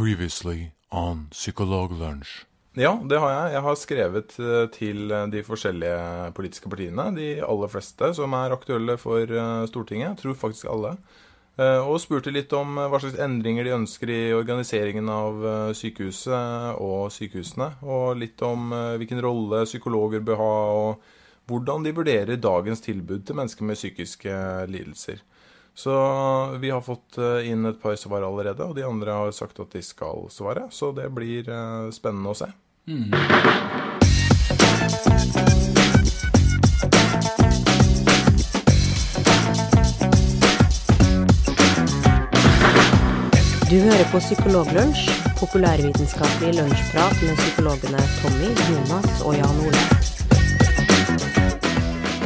Previously on Psykologlunsj. Ja, det har jeg. Jeg har skrevet eh, til eh, de forskjellige politiske partiene. De aller fleste som er aktuelle for eh, Stortinget. Tror faktisk alle. Og spurte litt om hva slags endringer de ønsker i organiseringen av eh, sykehuset og sykehusene. Og litt om hvilken rolle psykologer bør ha, og hvordan de vurderer dagens tilbud til mennesker med psykiske lidelser. Så vi har fått eh, inn et par svar allerede, og de andre har sagt at de skal svare. Så det blir eh, spennende å se. Du hører på Psykologlunsj, populærvitenskapelig lunsjprat med psykologene Tommy, Jonas og Jan Ole.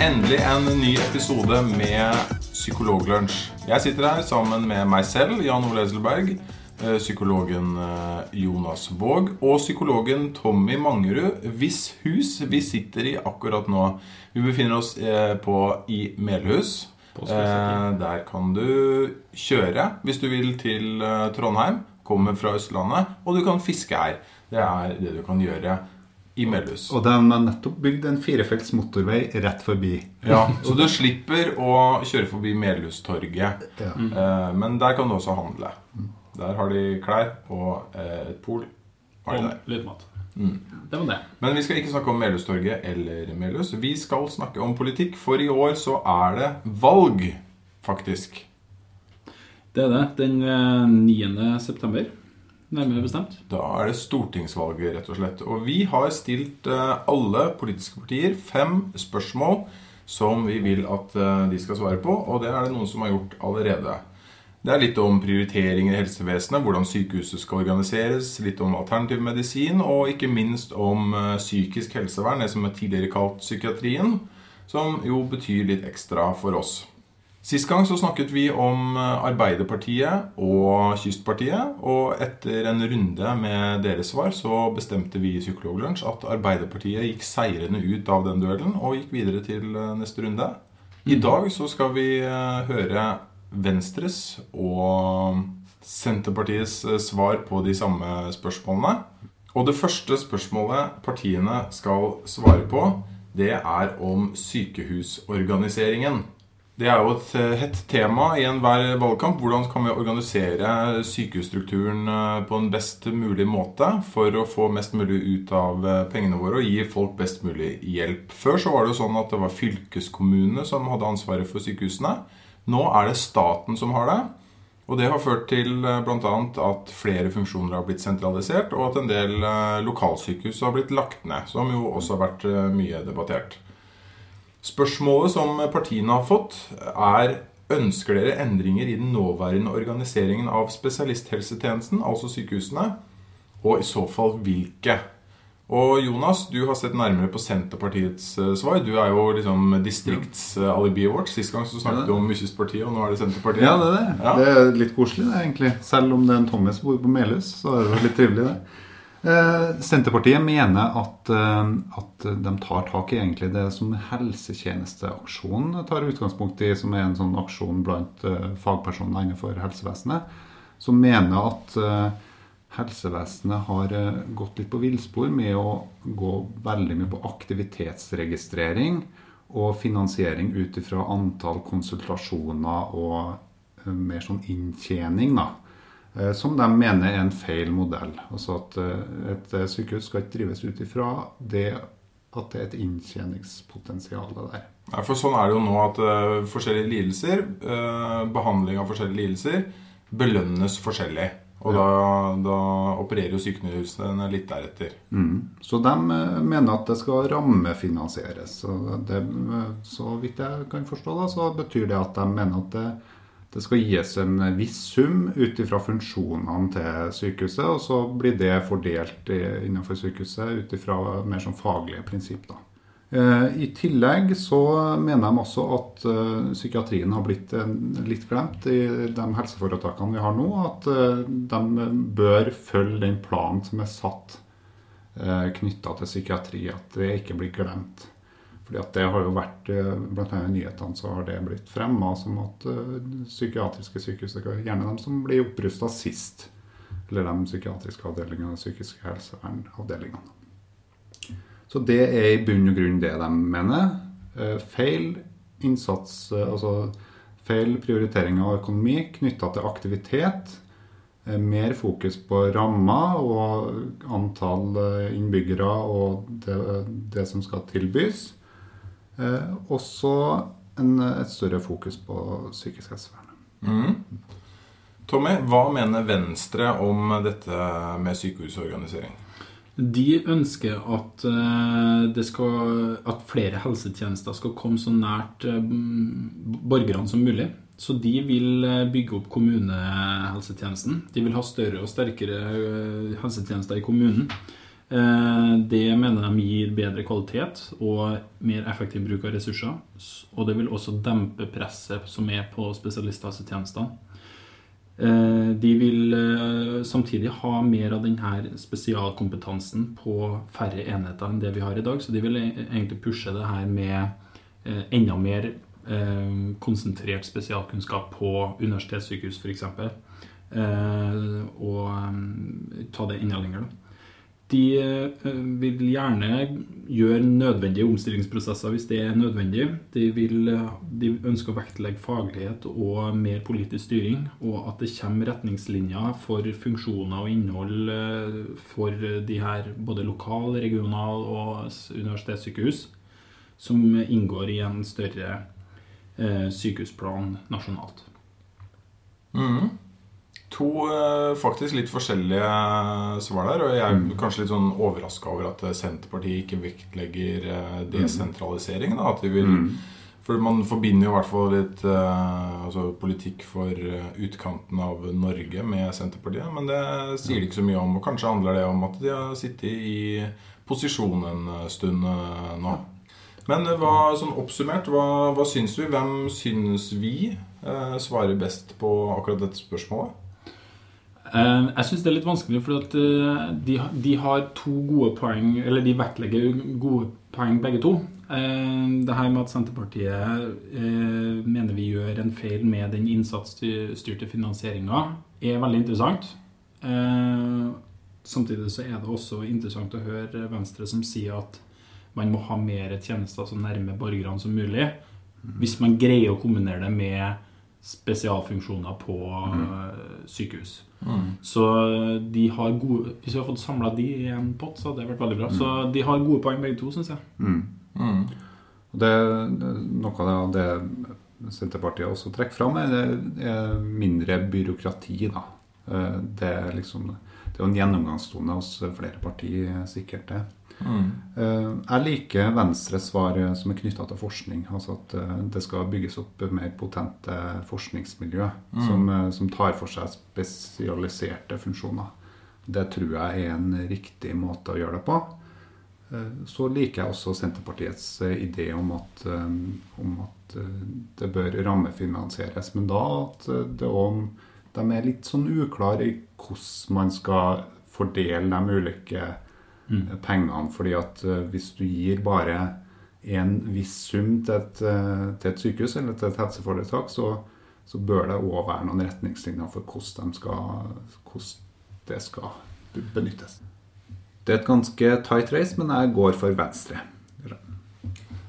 Endelig en ny episode med Psykologlunsj. Jeg sitter her sammen med meg selv, Jan Ole Eselberg, eh, psykologen eh, Jonas Våg og psykologen Tommy Mangerud, hvis hus vi sitter i akkurat nå. Vi befinner oss eh, på i Melhus. Der kan du kjøre hvis du vil til Trondheim, kommer fra Østlandet, og du kan fiske her. Det er det du kan gjøre i Melhus. Og de har nettopp bygd en firefelts motorvei rett forbi. Ja, Så du slipper å kjøre forbi Melhustorget. Ja. Eh, men der kan du også handle. Der har de klær og eh, et pol. Og litt mat. Mm. Det var det. Men vi skal ikke snakke om Melhustorget eller Melhus. Vi skal snakke om politikk, for i år så er det valg, faktisk. Det er det. Den eh, 9. september, nærmere bestemt. Da er det stortingsvalget, rett og slett. Og vi har stilt eh, alle politiske partier fem spørsmål som vi vil at eh, de skal svare på, og det er det noen som har gjort allerede. Det er litt om prioriteringer i helsevesenet, hvordan sykehuset skal organiseres, litt om alternativ medisin, og ikke minst om eh, psykisk helsevern, det som er tidligere kalt psykiatrien, som jo betyr litt ekstra for oss. Sist gang så snakket vi om eh, Arbeiderpartiet og Kystpartiet, og etter en runde med deres svar så bestemte vi i Psykologlunsj at Arbeiderpartiet gikk seirende ut av den duellen og gikk videre til eh, neste runde. I dag så skal vi eh, høre Venstres og Senterpartiets svar på de samme spørsmålene. Og det første spørsmålet partiene skal svare på, det er om sykehusorganiseringen. Det er jo et eh, hett tema i enhver valgkamp. Hvordan kan vi organisere sykehusstrukturen eh, på en best mulig måte for å få mest mulig ut av eh, pengene våre og gi folk best mulig hjelp? Før så var det jo sånn at det var fylkeskommunene som hadde ansvaret for sykehusene. Nå er det staten som har det. Og det har ført til bl.a. at flere funksjoner har blitt sentralisert, og at en del eh, lokalsykehus har blitt lagt ned, som jo også har vært mye debattert. Spørsmålet som partiene har fått, er ønsker dere endringer i den nåværende organiseringen av spesialisthelsetjenesten, altså sykehusene, og i så fall hvilke? Og Jonas, du har sett nærmere på Senterpartiets eh, svar. Du er jo liksom distriktsalibiet vårt. Sist gang så snakket du om Kystpartiet, og nå er det Senterpartiet. Ja, det er det. Ja. Det er litt koselig, det, egentlig. Selv om det er en Thomas som bor på Melhus, så er det litt trivelig, det. Eh, Senterpartiet mener at, eh, at de tar tak i egentlig det som helsetjenesteaksjonen tar utgangspunkt i, som er en sånn aksjon blant eh, fagpersoner innenfor helsevesenet, som mener at helsevesenet har gått litt på villspor med å gå veldig mye på aktivitetsregistrering og finansiering ut ifra antall konsultasjoner og mer sånn inntjening, da. Eh, Som de mener er en feil modell. Altså at eh, et eh, sykehus skal ikke drives ut ifra det at det er et inntjeningspotensial der. Ja, for sånn er det jo nå at uh, forskjellige lidelser, uh, behandling av forskjellige lidelser, belønnes forskjellig. Og da, da opererer jo sykehusene litt deretter. Mm. Så de mener at det skal rammefinansieres. Så, det, så vidt jeg kan forstå, da, så betyr det at de mener at det, det skal gis en viss sum ut ifra funksjonene til sykehuset, og så blir det fordelt innenfor sykehuset ut ifra mer sånn faglige prinsipp. da. Eh, I tillegg så mener de også at eh, psykiatrien har blitt litt glemt i de helseforetakene vi har nå. At eh, de bør følge den planen som er satt knytta til psykiatri. At det ikke blir glemt. Fordi at det har jo vært, eh, Blant annet i nyhetene så har det blitt fremma som at eh, psykiatriske sykehus er gjerne de som blir opprusta sist. Eller de psykiatriske avdelingene psykiske helsevernavdelingene. Så det er i bunn og grunn det de mener. Eh, feil innsats, altså feil prioritering av økonomi knytta til aktivitet. Mer fokus på rammer og antall innbyggere og det, det som skal tilbys. Eh, Også en, et større fokus på psykisk helsevern. Mm. Tommy, hva mener Venstre om dette med sykehusorganisering? De ønsker at, eh, det skal, at flere helsetjenester skal komme så nært eh, borgerne som mulig. Så de vil bygge opp kommunehelsetjenesten. De vil ha større og sterkere helsetjenester i kommunen. Eh, Det mener de gir bedre kvalitet og mer effektiv bruk av ressurser. Og det vil også dempe presset som er på spesialisthelsetjenestene. Eh, De vil eh, samtidig ha mer av denne spesialkompetansen på færre enheter enn det vi har i dag. Så de vil e- egentlig pushe det her med enda mer konsentrert spesialkunnskap på universitetssykehus f.eks. Og eh, ta det enda lenger. da. De eh, vil gjerne gjøre nødvendige omstillingsprosesser hvis det er nødvendig. De, vil, eh, de ønsker å vektlegge faglighet og mer politisk styring, og at det kommer retningslinjer for funksjoner og innhold eh, for de her både lokal, regional og universitetssykehus, som inngår i en større eh, sykehusplan nasjonalt. Mm. To eh, faktisk litt forskjellige svar der. Og jeg er kanskje litt sånn overraska over at eh, Senterpartiet ikke vektlegger eh, desentralisering. Da, at de vil, For man forbinder jo i hvert fall litt eh, altså politikk for eh, utkanten av Norge med Senterpartiet. Men det sier de ikke så mye om. Og kanskje handler det om at de har sittet i posisjon en eh, stund eh, nå. Men eh, hva, sånn oppsummert, hva, hva syns vi? Hvem syns vi eh, svarer best på akkurat dette spørsmålet? Eh, Jeg syns det er litt vanskelig, for eh, de, de har to gode poeng Eller de vektlegger gode poeng, begge to. Eh, Det her med at Senterpartiet mener vi gjør en feil med den innsatsstyrte finansieringa, er veldig interessant. Samtidig så er det også interessant å høre Venstre som sier at man må ha mer tjenester så nærme borgerne som mulig. Hvis man greier å kombinere det med spesialfunksjoner på mm. sykehus. Så de har gode Hvis vi har fått samla de i en pott, så hadde det vært veldig bra. Så de har gode poeng begge to, syns jeg. Mm. Og det, noe av det Senterpartiet også trekker fram, er, er mindre byråkrati. Da. Eh, Det er liksom det er jo en gjennomgangstone hos flere partier, sikkert det. Mm. Eh, Jeg liker Venstres svar eh, som er knytta til forskning. Altså at eh, det skal bygges opp mer potente forskningsmiljø som, eh, som tar for seg spesialiserte funksjoner. Det tror jeg er en riktig måte å gjøre det på. Så liker jeg også Senterpartiets idé om at, om at det bør rammefinansieres. Men da at det òg de er litt sånn uklare i hvordan man skal fordele de ulike eh, pengene. fordi at eh, hvis du gir bare en viss sum til et, eh, til et sykehus eller til et helseforetak, så, så bør det òg være noen retningslinjer for hvordan, de skal, hvordan det skal benyttes. Det er et ganske tight race, men jeg går for Venstre.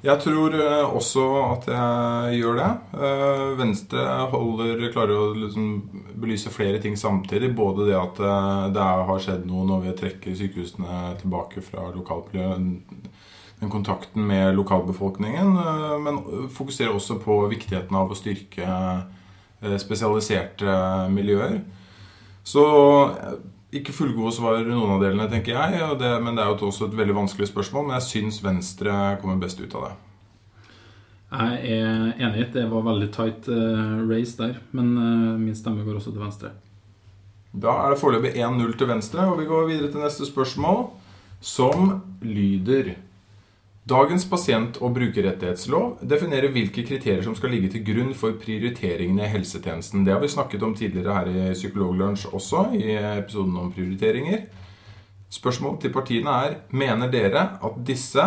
Jeg tror eh, også at jeg gjør det. Eh, Venstre holder, klarer å liksom belyse flere ting samtidig. Både det at eh, det har skjedd noe når vi trekker sykehusene tilbake fra den kontakten med lokalbefolkningen, men fokuserer også på viktigheten av å styrke spesialiserte miljøer. Så ikke fullgode svar noen av delene, tenker jeg. og Det, men det er jo også et veldig vanskelig spørsmål. Men jeg syns Venstre kommer best ut av det. Jeg er enig. Det var veldig tight eh, race der. Men eh, min stemme går også til Venstre. Da er det foreløpig 1-0 til Venstre, og vi går videre til neste spørsmål, som lyder Dagens pasient- og brukerrettighetslov definerer hvilke kriterier som skal ligge til grunn for prioriteringene i helsetjenesten. Det har vi snakket om tidligere her i Psykologlunsj også, i episoden om prioriteringer. Spørsmål til partiene er Mener dere at disse,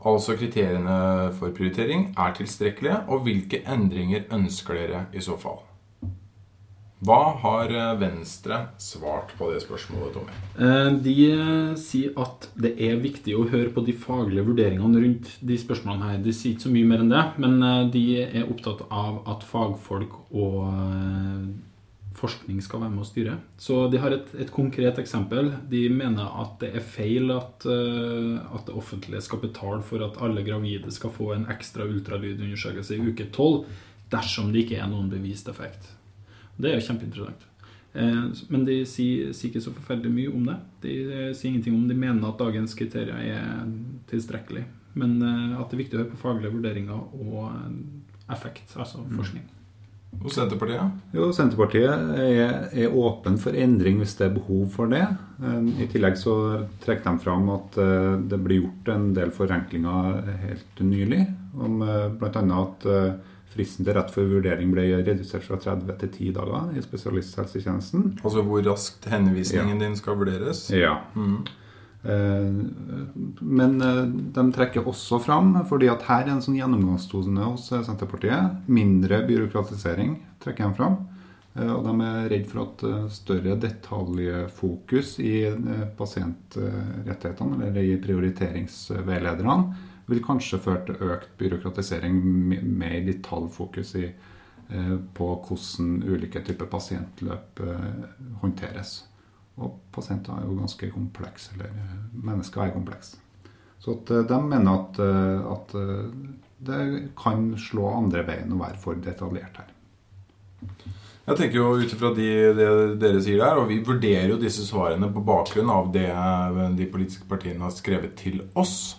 altså kriteriene for prioritering, er tilstrekkelige, og hvilke endringer ønsker dere i så fall? Hva har eh, Venstre svart på det spørsmålet, Tommy? Eh, De eh, sier at det er viktig å høre på de faglige vurderingene rundt de spørsmålene her. De sier ikke så mye mer enn det, men de er opptatt av at fagfolk og forskning skal være med å styre. Så de har et, et konkret eksempel. De mener at det er feil at, at det offentlige skal betale for at alle gravide skal få en ekstra ultralydundersøkelse i uke 12 dersom det ikke er noen bevist effekt. Det er jo kjempeinteressant. Eh, Men de sier, sier ikke så forferdelig mye om det. De eh, sier ingenting om de mener at dagens kriterier er tilstrekkelig. Men eh, at det er viktig å høre på faglige vurderinger og effekt, altså forskning. Og Senterpartiet? Jo, Senterpartiet er, er åpen for endring hvis det er behov for det. Eh, I tillegg så trekker de fram at det blir gjort en del forenklinger helt nylig. Om bl.a. at fristen til rett for vurdering ble redusert fra 30 til 10 dager i spesialisthelsetjenesten. Altså hvor raskt henvisningen din skal vurderes? Ja. Mm. Eh, Men eh, de trekker også fram, fordi at her er en sånn gjennomgangstone hos eh, Senterpartiet, mindre byråkratisering trekker de fram. Og de er redd for at større detaljfokus i pasientrettighetene, eller i prioriteringsveilederne, vil kanskje føre til økt byråkratisering med mer detaljfokus i, eh, på hvordan ulike typer pasientløp eh, håndteres. Og pasienter er jo ganske komplekse, eller eh, mennesker er komplekse. Så de mener at, at det kan slå andre veien å være for detaljert her. Jeg tenker jo ut ifra de, det dere sier der, og vi vurderer jo disse svarene på bakgrunn av det de politiske partiene har skrevet til oss.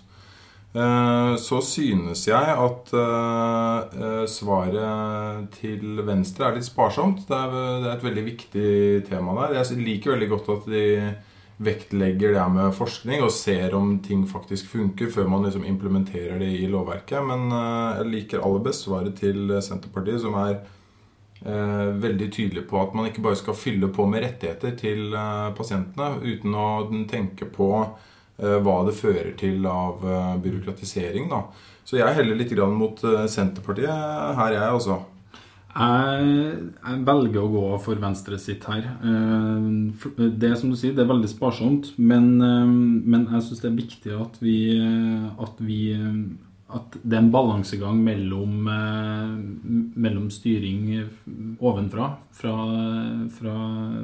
Eh, Så synes jeg at eh, eh, svaret til Venstre er litt sparsomt. Det er, et veldig viktig tema der. Jeg liker veldig godt at de vektlegger det med forskning og ser om ting faktisk funker før man liksom implementerer det i lovverket. Men jeg liker aller best svaret til Senterpartiet, som er veldig tydelig på at man ikke bare skal fylle på med rettigheter til pasientene uten å tenke på hva det fører til av eh, byråkratisering. Da. Så jeg heller litt mot eh, Senterpartiet her, jeg også. Jeg, jeg velger å gå for Venstre sitt her. Eh, Det som du sier, det er veldig sparsomt, men, eh, men jeg syns det er viktig at vi, eh, at vi eh, At det er en balansegang mellom, eh, mellom styring ovenfra fra, fra,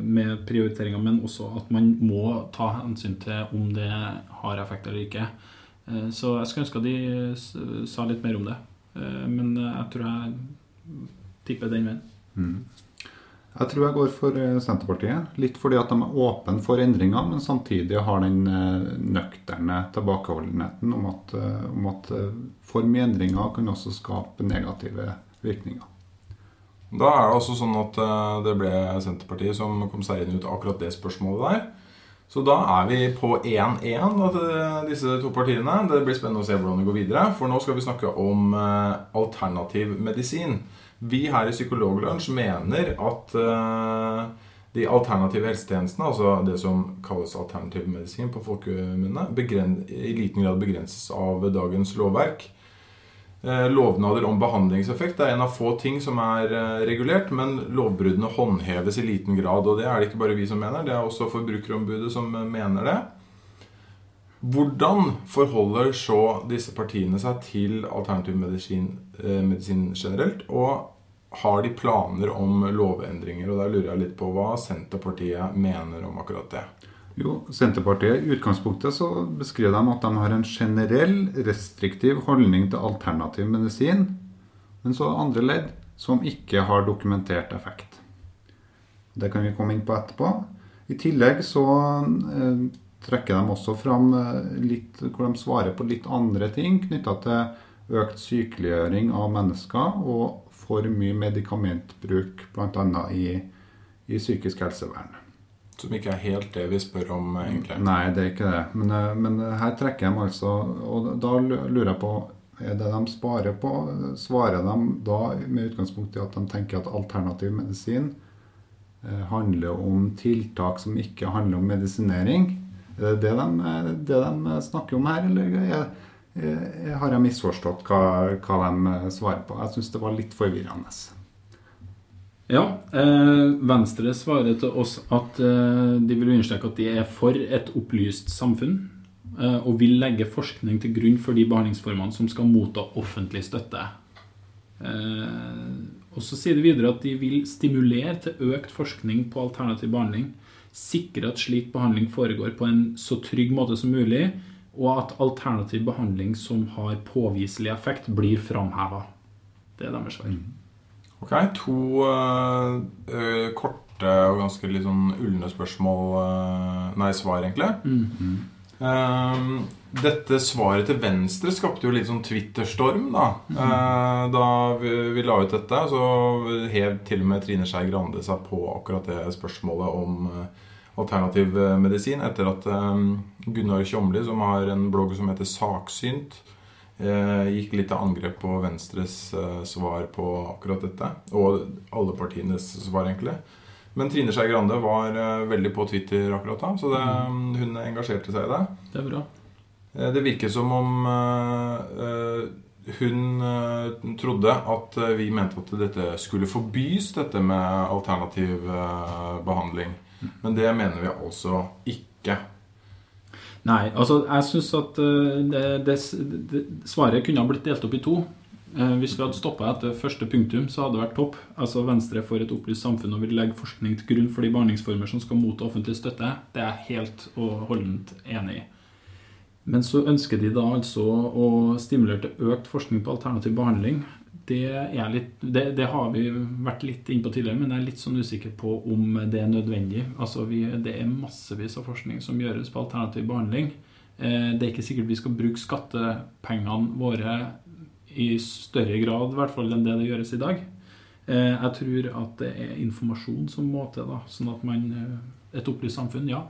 med prioriteringer, men også at man må ta hensyn til om det har effekt eller ikke. Eh, Så jeg skulle ønske at de sa litt mer om det. Eh, Men jeg tror jeg tipper den veien. Jeg tror jeg går for eh, Senterpartiet. Litt fordi at de er åpne for endringer, men samtidig har den eh, nøkterne tilbakeholdenheten om at, eh, om at for mye endringer kan også skape negative virkninger. Da er det også sånn at det ble Senterpartiet som kom seg inn ut akkurat det spørsmålet der. Så da er vi på 1-1 da, til disse to partiene. Det blir spennende å se hvordan det går videre. For nå skal vi snakke om alternativ medisin. Vi her i Psykologlunsj mener at eh, de alternative helsetjenestene, altså det som kalles alternativ medisin på folkemunne, i liten grad begrenses av dagens lovverk. Eh, Lovnader om behandlingseffekt er en av få ting som er eh, regulert, men lovbruddene håndheves i liten grad. Og det er det ikke bare vi som mener, det er også Forbrukerombudet som mener det. Hvordan forholder så disse partiene seg til alternativ medisin, eh, medisin generelt? Og har de planer om lovendringer? Og der lurer jeg litt på hva Senterpartiet mener om akkurat det. Jo, Senterpartiet i utgangspunktet så beskriver de at de har en generell, restriktiv holdning til alternativ medisin, men så andre ledd som ikke har dokumentert effekt. Det kan vi komme inn på etterpå. I tillegg så eh, trekker de også fram eh, litt hvor de svarer på litt andre ting knytta til økt sykeliggjøring av mennesker og for mye medikamentbruk, bl.a. I, i psykisk helsevern. Som ikke er helt det vi spør om, eh, egentlig. Nei, det er ikke det. Men, eh, men her trekker de altså Og da lurer jeg på Er det de sparer på? Svarer de da med utgangspunkt i at de tenker at alternativ medisin handler om tiltak som ikke handler om medisinering? Er det det de, eh, det de snakker om her, eller jeg, jeg, har jeg misforstått hva, hva de svarer på? Jeg syns det var litt forvirrende. Ja. Eh, Venstre svarer til oss at eh, de vil understreke at de er for et opplyst samfunn. Eh, og vil legge forskning til grunn for de behandlingsformene som skal motta offentlig støtte. Eh, og så sier de videre at de vil stimulere til økt forskning på alternativ behandling. Sikre at slik behandling foregår på en så trygg måte som mulig. Og at alternativ behandling som har påviselig effekt, blir framheva. Det er deres svar. Ok, To øh, korte og ganske litt sånn ulne spørsmål uh, Nei, svar, egentlig. Ehm, dette svaret til Venstre skapte jo litt sånn Twitter-storm, da. Eh, da vi, vi la ut dette, så hev til og med Trine Skei Grande seg på akkurat det spørsmålet om eh, alternativ eh, medisin, etter at eh, Gunnar Tjomli, som har en blogg som heter Saksynt, eh, gikk litt til angrep på Venstres svar på akkurat dette. Og alle partienes svar, egentlig. Men Trine Skei Grande var veldig på Twitter akkurat da, så det, hun engasjerte seg i det. Det er bra. Det virker som om hun trodde at vi mente at dette skulle forbys, dette med alternativ eh, behandling. Men det mener vi altså ikke. Nei, altså jeg syns at eh, det, det, det, svaret kunne ha blitt delt opp i to. Eh, Hvis vi hadde stoppa etter første punktum, så hadde det vært topp. Altså Venstre for et opplyst samfunn og vil legge forskning til grunn for de behandlingsformer som skal motta offentlig støtte. Det er jeg helt og holdent enig i. Men så ønsker de da altså å stimulere til økt forskning på alternativ behandling. Det, er litt, det, det har vi vært litt innpå tidligere, men jeg er litt sånn usikker på om det er nødvendig. Altså vi, Det er massevis av forskning som gjøres på alternativ behandling. Eh, Det er ikke sikkert vi skal bruke skattepengene våre i større grad i hvert fall enn det det gjøres i dag. Eh, Jeg tror at det er informasjon som må til, da, sånn at man eh, Et opplyst samfunn, ja.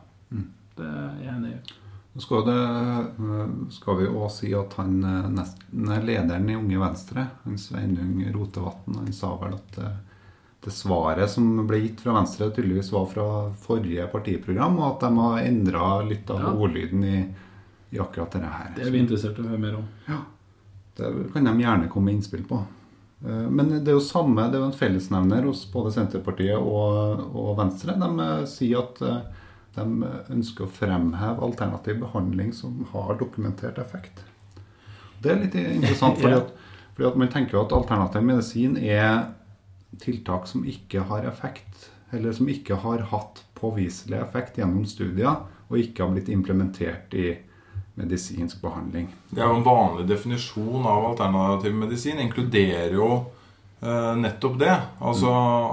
Det er jeg enig i. Nå skal, det, øh, skal vi òg si at han nesten er lederen i Unge Venstre, han Sveinung Rotevatn, han sa vel at det, det svaret som ble gitt fra Venstre, tydeligvis var fra forrige partiprogram, og at de har endra litt av Ja. ordlyden i, i akkurat dette her. Det er vi interessert i å høre mer om. Ja. Det kan de gjerne komme med innspill på. Eh, Men det er jo samme, det er jo en fellesnevner hos både Senterpartiet og, og Venstre. De eh, sier at eh, de ønsker å fremheve alternativ behandling som har dokumentert effekt. Det er litt interessant, fordi Ja. at, fordi at man tenker jo at alternativ medisin er tiltak som ikke har effekt, eller som ikke har hatt påviselig effekt gjennom studier, og ikke har blitt implementert i medisinsk behandling. Det er jo en vanlig definisjon av alternativ medisin. Inkluderer jo nettopp det. Altså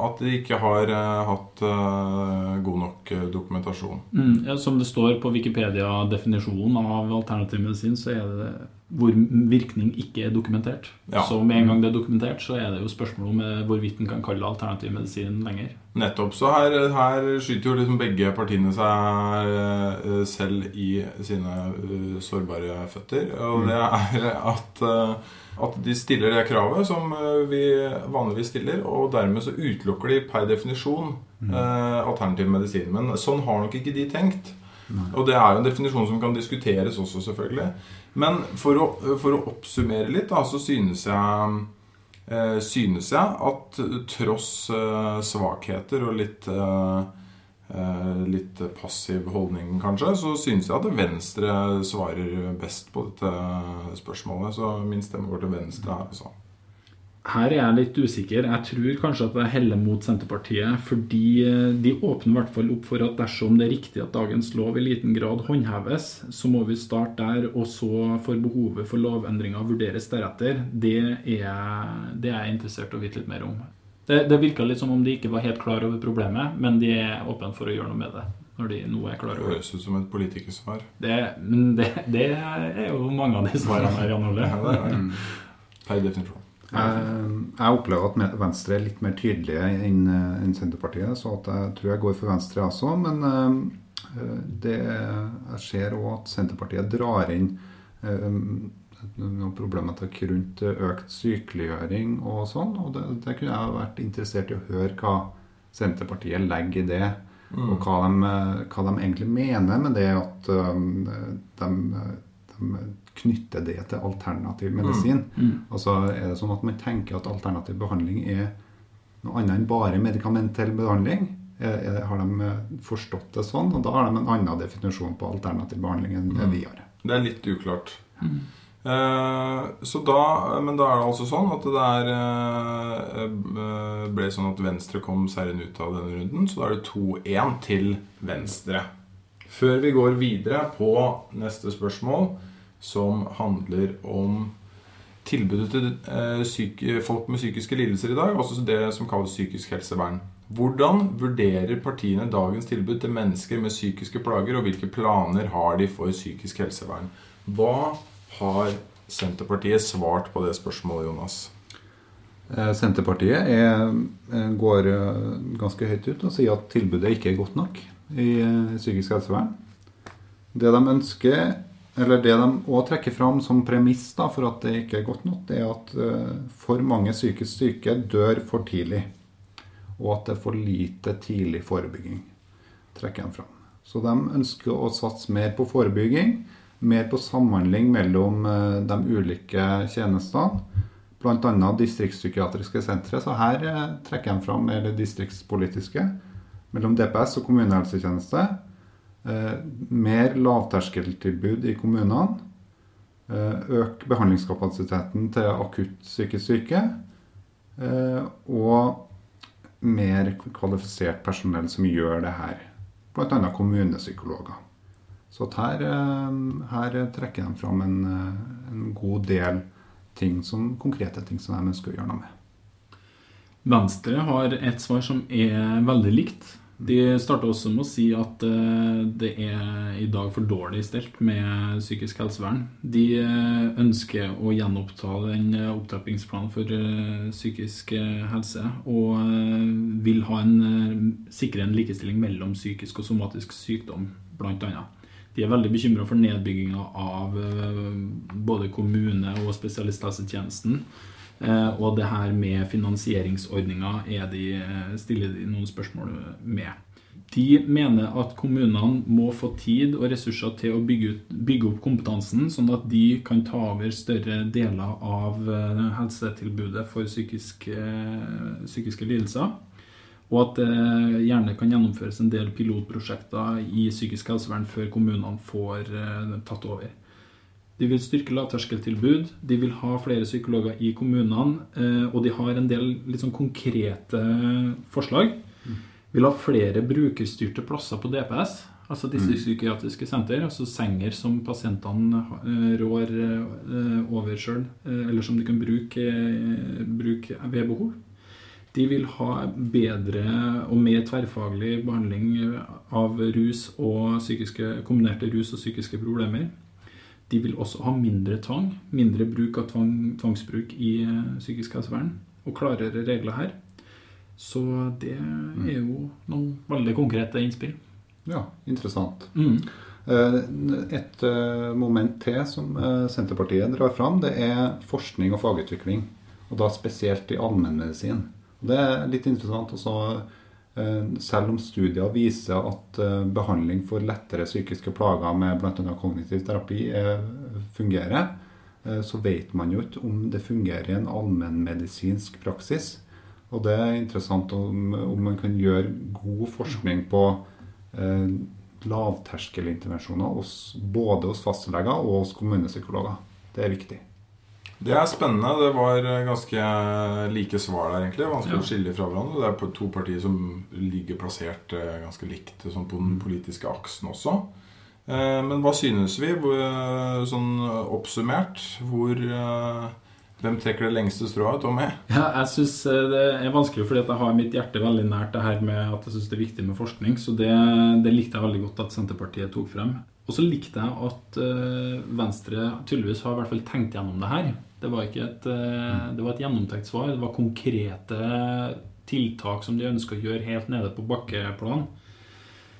at de ikke har eh, hatt eh, god nok eh, dokumentasjon. Mm, ja, som det står på Wikipedia-definisjonen av alternativ medisin, så er det hvor virkning ikke er dokumentert. Ja. Så med en gang det er dokumentert, så er det jo spørsmål om eh, hvorvidt en kan kalle det alternativ medisin lenger. Nettopp. Så her, her skyter jo liksom begge partiene seg eh, selv i sine eh, sårbare føtter. Og det er at, eh, at de stiller det kravet som vi vanligvis stiller, og dermed så utelukker de per definisjon eh, alternativ medisin. Men sånn har nok ikke de tenkt. Og det er jo en definisjon som kan diskuteres også, selvfølgelig. Men for å, for å oppsummere litt, da, så synes jeg synes jeg at tross eh, svakheter og litt eh, eh, litt passiv holdning, kanskje, så synes jeg at Venstre svarer best på dette spørsmålet. Så min stemme går til Venstre her, altså. Her er jeg litt usikker. Jeg tror kanskje at jeg heller mot Senterpartiet, fordi eh, de åpner i hvert fall opp for at dersom det er riktig at dagens lov i liten grad håndheves, så må vi starte der, og så får behovet for lovendringer vurderes deretter. Det er, det er jeg interessert i å vite litt mer om. Det, det virka litt som om de ikke var helt klar over problemet, men de er åpne for å gjøre noe med det. Når de nå er klar Det høres ut som et politikersvar. det. Men det, det er jo mange av de svarene her, Jan Ole. Er. Per definisjon. Jeg, jeg opplever at Venstre er litt mer tydelige enn en Senterpartiet, så at jeg tror jeg går for Venstre også. Men eh, det, jeg ser òg at Senterpartiet drar inn eh, noen problematikk rundt økt sykeliggjøring og sånn. Og det, det kunne jeg vært interessert i å høre hva Senterpartiet legger i det. Og hva de, hva de egentlig mener med det at um, de knytter det til alternativ medisin. Altså Er det sånn at man tenker at alternativ behandling er noe annet enn bare medikamentell behandling. Er, er, har de eh, forstått det sånn? Og da har de en annen definisjon på alternativ behandling enn det vi har. Det er litt uklart. Eh, så da, men da er det altså sånn at det der eh, eh, ble sånn at Venstre kom seieren ut av denne runden. Så da er det 2-1 til Venstre. Før vi går videre på neste spørsmål, som handler om tilbudet til eh, syke, folk med psykiske lidelser i dag, også det som kalles psykisk helsevern. Hvordan vurderer partiene dagens tilbud til mennesker med psykiske plager, og hvilke planer har de for psykisk helsevern? Hva har Senterpartiet svart på det spørsmålet, Jonas? Eh, Senterpartiet er, eh, går ganske høyt ut og sier at tilbudet ikke er godt nok i psykisk helsevern. Det de ønsker, eller det de òg trekker fram som premiss da, for at det ikke er godt nok, det er at eh, for mange psykisk syke dør for tidlig. Og at det er for lite tidlig forebygging. trekker de fram. Så de ønsker å satse mer på forebygging, mer på samhandling mellom eh, de ulike tjenestene. Bl.a. distriktspsykiatriske sentre. Så her eh, trekker de fram eller distriktspolitiske mellom DPS og kommunehelsetjeneste. Eh, mer lavterskeltilbud i kommunene. Eh, øk behandlingskapasiteten til akutt psykisk syke. Eh, og mer kvalifisert personell som gjør det her. Bl.a. kommunepsykologer. Så her, her trekker de fram en, en god del ting som, konkrete ting som de ønsker å gjøre noe med. Venstre har et svar som er veldig likt. De starta også med å si at eh, det er i dag for dårlig stelt med psykisk helsevern. De eh, ønsker å gjenoppta den eh, opptrappingsplanen for psykisk helse og vil ha en, sikre en likestilling mellom psykisk og somatisk sykdom, bl.a. De er veldig bekymra for nedbygginga av både kommune- og spesialisthelsetjenesten. Eh, og det her med finansieringsordninga er eh, stiller de noen spørsmål med. De mener at kommunene må få tid og ressurser til å bygge, ut, bygge opp kompetansen, sånn at de kan ta over større deler av eh, helsetilbudet for psykisk, eh, psykiske lidelser. Og at det gjerne kan gjennomføres en del pilotprosjekter i psykisk helsevern før kommunene får tatt over. De vil styrke lavterskeltilbud, de vil ha flere psykologer i kommunene, eh, og de har en del litt sånn konkrete forslag. Vil ha flere brukerstyrte plasser på DPS, altså distriktspsykiatriske senter, altså senger som pasientene eh, rår eh, over sjøl, eller som de kan bruke, bruke ved behov. De vil ha bedre og mer tverrfaglig behandling av rus og psykiske, kombinerte rus og psykiske problemer. De vil også ha mindre tvang, mindre bruk av tvang, tvangsbruk i eh, psykisk helsevern, og klarere regler her. Så det er jo noen veldig konkrete innspill. Ja, interessant. Mm. Eh, Et eh, moment til som Senterpartiet drar fram, det er forskning og fagutvikling. Og da spesielt i allmennmedisin. Det er litt interessant også, selv om studier viser at eh, behandling for lettere psykiske plager med bl.a. kognitiv terapi eh, fungerer, eh, så vet man jo ikke om det fungerer i en allmennmedisinsk praksis. Og det er interessant om, om man kan gjøre god forskning på eh, lavterskelintervensjoner både hos fastleger og hos kommunepsykologer. Det er viktig. Det er spennende. Det var eh, ganske like svar der, egentlig. Vanskelig Ja. å skille fra hverandre. Det er to partier som ligger plassert eh, ganske likt sånn på den politiske aksen også. Eh, Men hva synes vi, sånn oppsummert? Hvor eh, Hvem trekker det lengste strået, Tommy? Ja, jeg synes eh, det er vanskelig fordi at jeg har mitt hjerte veldig nært det her med at jeg synes det er viktig med forskning. Så det, det likte jeg veldig godt at Senterpartiet tok frem. Og så likte jeg at eh, Venstre tydeligvis har i hvert fall tenkt gjennom det her. Det var ikke et, eh, det var et gjennomtenkt svar. Det var konkrete tiltak som de ønsker å gjøre helt nede på bakkeplan.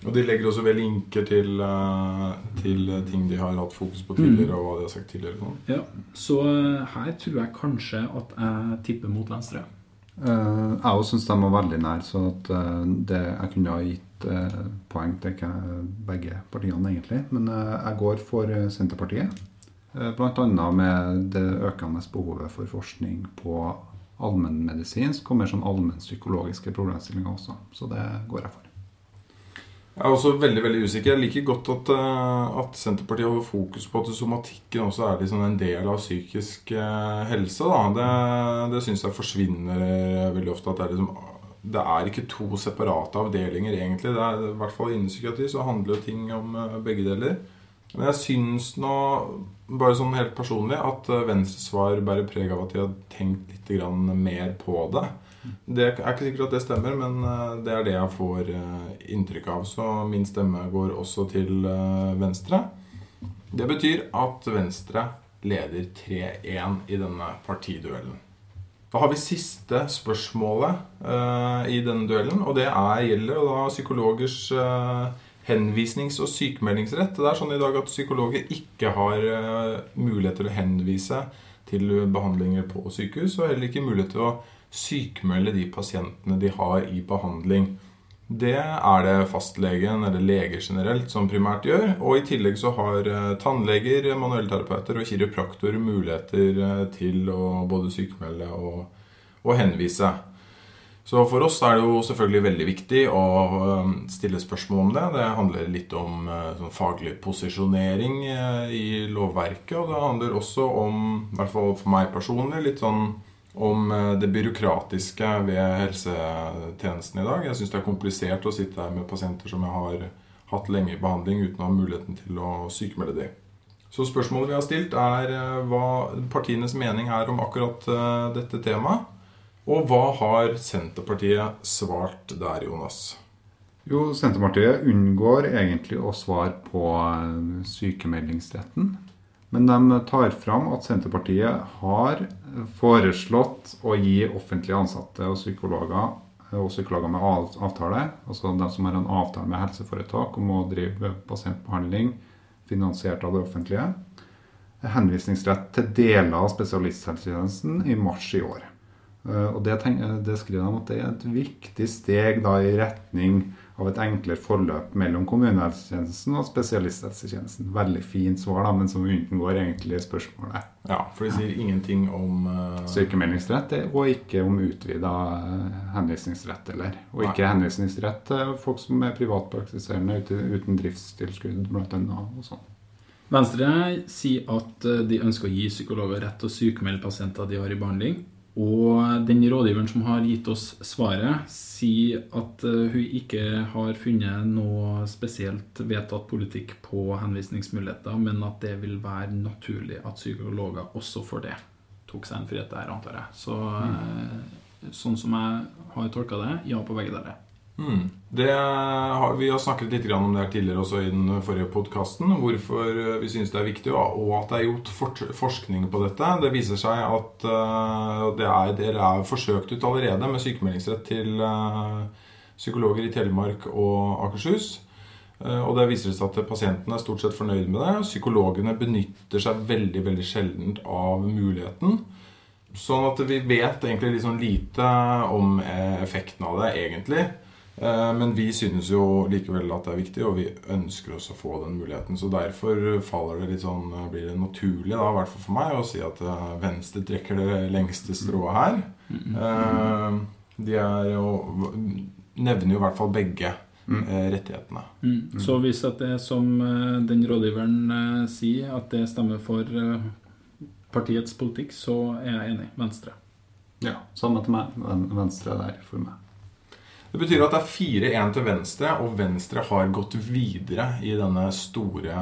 Og de legger også ved linker til, eh, til ting de har hatt fokus på tidligere, og hva de har sagt tidligere. Sånn. Ja, Så eh, her tror jeg kanskje at jeg tipper mot Venstre. Uh, jeg òg syns de var veldig nær, så at uh, det, jeg kunne ha gitt uh, poeng til ikke begge partiene, egentlig. Men eh, jeg går for eh, Senterpartiet. Eh, annet med det økende behovet for forskning på allmennmedisinsk og mer sånn allmennpsykologiske problemstillinger også. Så det går jeg for. Jeg er også veldig veldig usikker. Jeg liker godt at, eh, at Senterpartiet holder fokus på at somatikken også er liksom en del av psykisk eh, helse. Da. Det, det syns jeg forsvinner veldig ofte. At det er, liksom, det er ikke to separate avdelinger, egentlig. Det er, I hvert fall innen psykiatri så handler jo ting om begge deler. Men jeg syns nå, bare sånn helt personlig, at Venstres svar bærer preg av at de har tenkt litt mer på det. Det er ikke sikkert at det stemmer, men eh, det er det jeg får eh, inntrykk av. Så min stemme går også til eh, Venstre. Det betyr at Venstre leder 3-1 i denne partiduellen. Da har vi siste spørsmålet i denne duellen, og det er, gjelder da psykologers uh, henvisnings- og sykemeldingsrett. Det er sånn i dag at psykologer ikke har uh, mulighet til å henvise til behandlinger på sykehus, og heller ikke mulighet til å sykmelde de pasientene de har i behandling. Det er det fastlegen eller leger generelt som primært gjør. Og i tillegg så har eh, tannleger, manuellterapeuter og kiropraktorer muligheter eh, til å både sykmelde og, og, henvise. Så for oss er det jo selvfølgelig veldig viktig å eh, stille spørsmål om det. Det handler litt om sånn faglig posisjonering i lovverket, og det handler også om, i hvert fall for meg personlig, litt sånn om eh, det byråkratiske ved helsetjenesten i dag. Jeg syns det er komplisert å sitte her med pasienter som jeg har hatt lenge i behandling uten å ha muligheten til å sykemelde dem. Så spørsmålet vi har stilt, er hva partienes mening er om akkurat dette temaet. Og hva har Senterpartiet svart der, Jonas? Jo, Senterpartiet unngår egentlig å svare på sykemeldingsretten. Men de tar fram at Senterpartiet har foreslått å gi offentlige ansatte og psykologer og psykologer med avtale, altså de som har en avtale med helseforetak om å drive pasientbehandling finansiert av det offentlige, henvisningsrett til deler av spesialisthelsetjenesten i mars i år. Eh, og det, det skriver de at det er et viktig steg da i retning av et enklere forløp mellom kommunehelsetjenesten og spesialisthelsetjenesten. Veldig fint svar, da, men som unngår egentlig spørsmålet. Ja, for de sier ingenting om uh... Sykemeldingsrett, og ikke om utvida eh, henvisningsrett eller. Og ikke Nei. henvisningsrett til folk som er privatpraktiserende uten, driftstilskudd, bl.a. og sånn. Venstre sier at eh, de ønsker å gi psykologer rett til å sykemelde pasienter de har i behandling. Og den rådgiveren som har gitt oss svaret, sier at eh, hun ikke har funnet noe spesielt vedtatt politikk på henvisningsmuligheter, men at det vil være naturlig at psykologer også får det. Tok seg en frihet der, antar jeg. Så mm. sånn som jeg har tolka det, ja på begge deler. Mm. Har, vi har snakket litt om det her tidligere også i den forrige podkasten. Hvorfor eh, vi syns det er viktig, og at det er gjort forskning på dette. Det viser seg at uh, det er, det er forsøkt ut allerede med sykemeldingsrett til uh, psykologer i Telemark og Akershus. Og det viser seg at pasientene er stort sett fornøyd med det. Psykologene benytter seg veldig veldig sjeldent av muligheten. Sånn at vi vet egentlig sånn lite om effekten av det, egentlig. Eh, men vi synes jo likevel at det er viktig, og vi ønsker oss å få den muligheten. Så derfor faller det litt sånn, eh, blir det naturlig, da, i hvert fall for meg, å si at eh, Venstre trekker det lengste strået her. De er jo, nevner jo i hvert fall begge mm. rettighetene. Mm. Så hvis det er som den rådgiveren sier, at det stemmer for partiets politikk, så er jeg enig. Venstre. Ja, samme til meg. Venstre er der for meg. Det betyr at det er 4-1 til Venstre, og Venstre har gått videre i denne store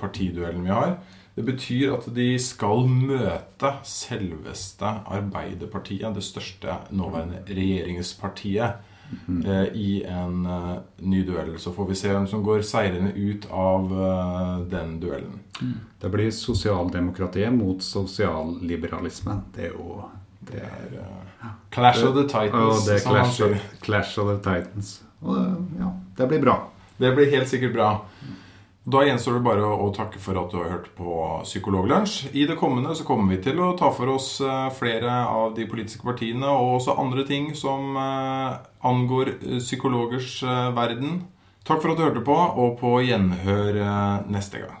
partiduellen vi har. Det betyr at de skal møte selveste Arbeiderpartiet, det største nåværende regjeringspartiet, mm. i en eh, ny duell. Så får vi se hvem som går seirende ut av eh, den duellen. Mm. Det blir sosialdemokratiet mot sosialliberalisme. Det er jo det er uh, Clash of the Titans. Det er Clash of, Clash of, the Titans. Og det, ja, det blir bra. Det blir helt sikkert bra. Da gjenstår det bare å takke for at du har hørt på Psykologlunsj. I det kommende så kommer vi til å ta for oss eh, flere av de politiske partiene og også andre ting som eh, angår psykologers verden. Takk for at du hørte på, og på gjenhør neste gang.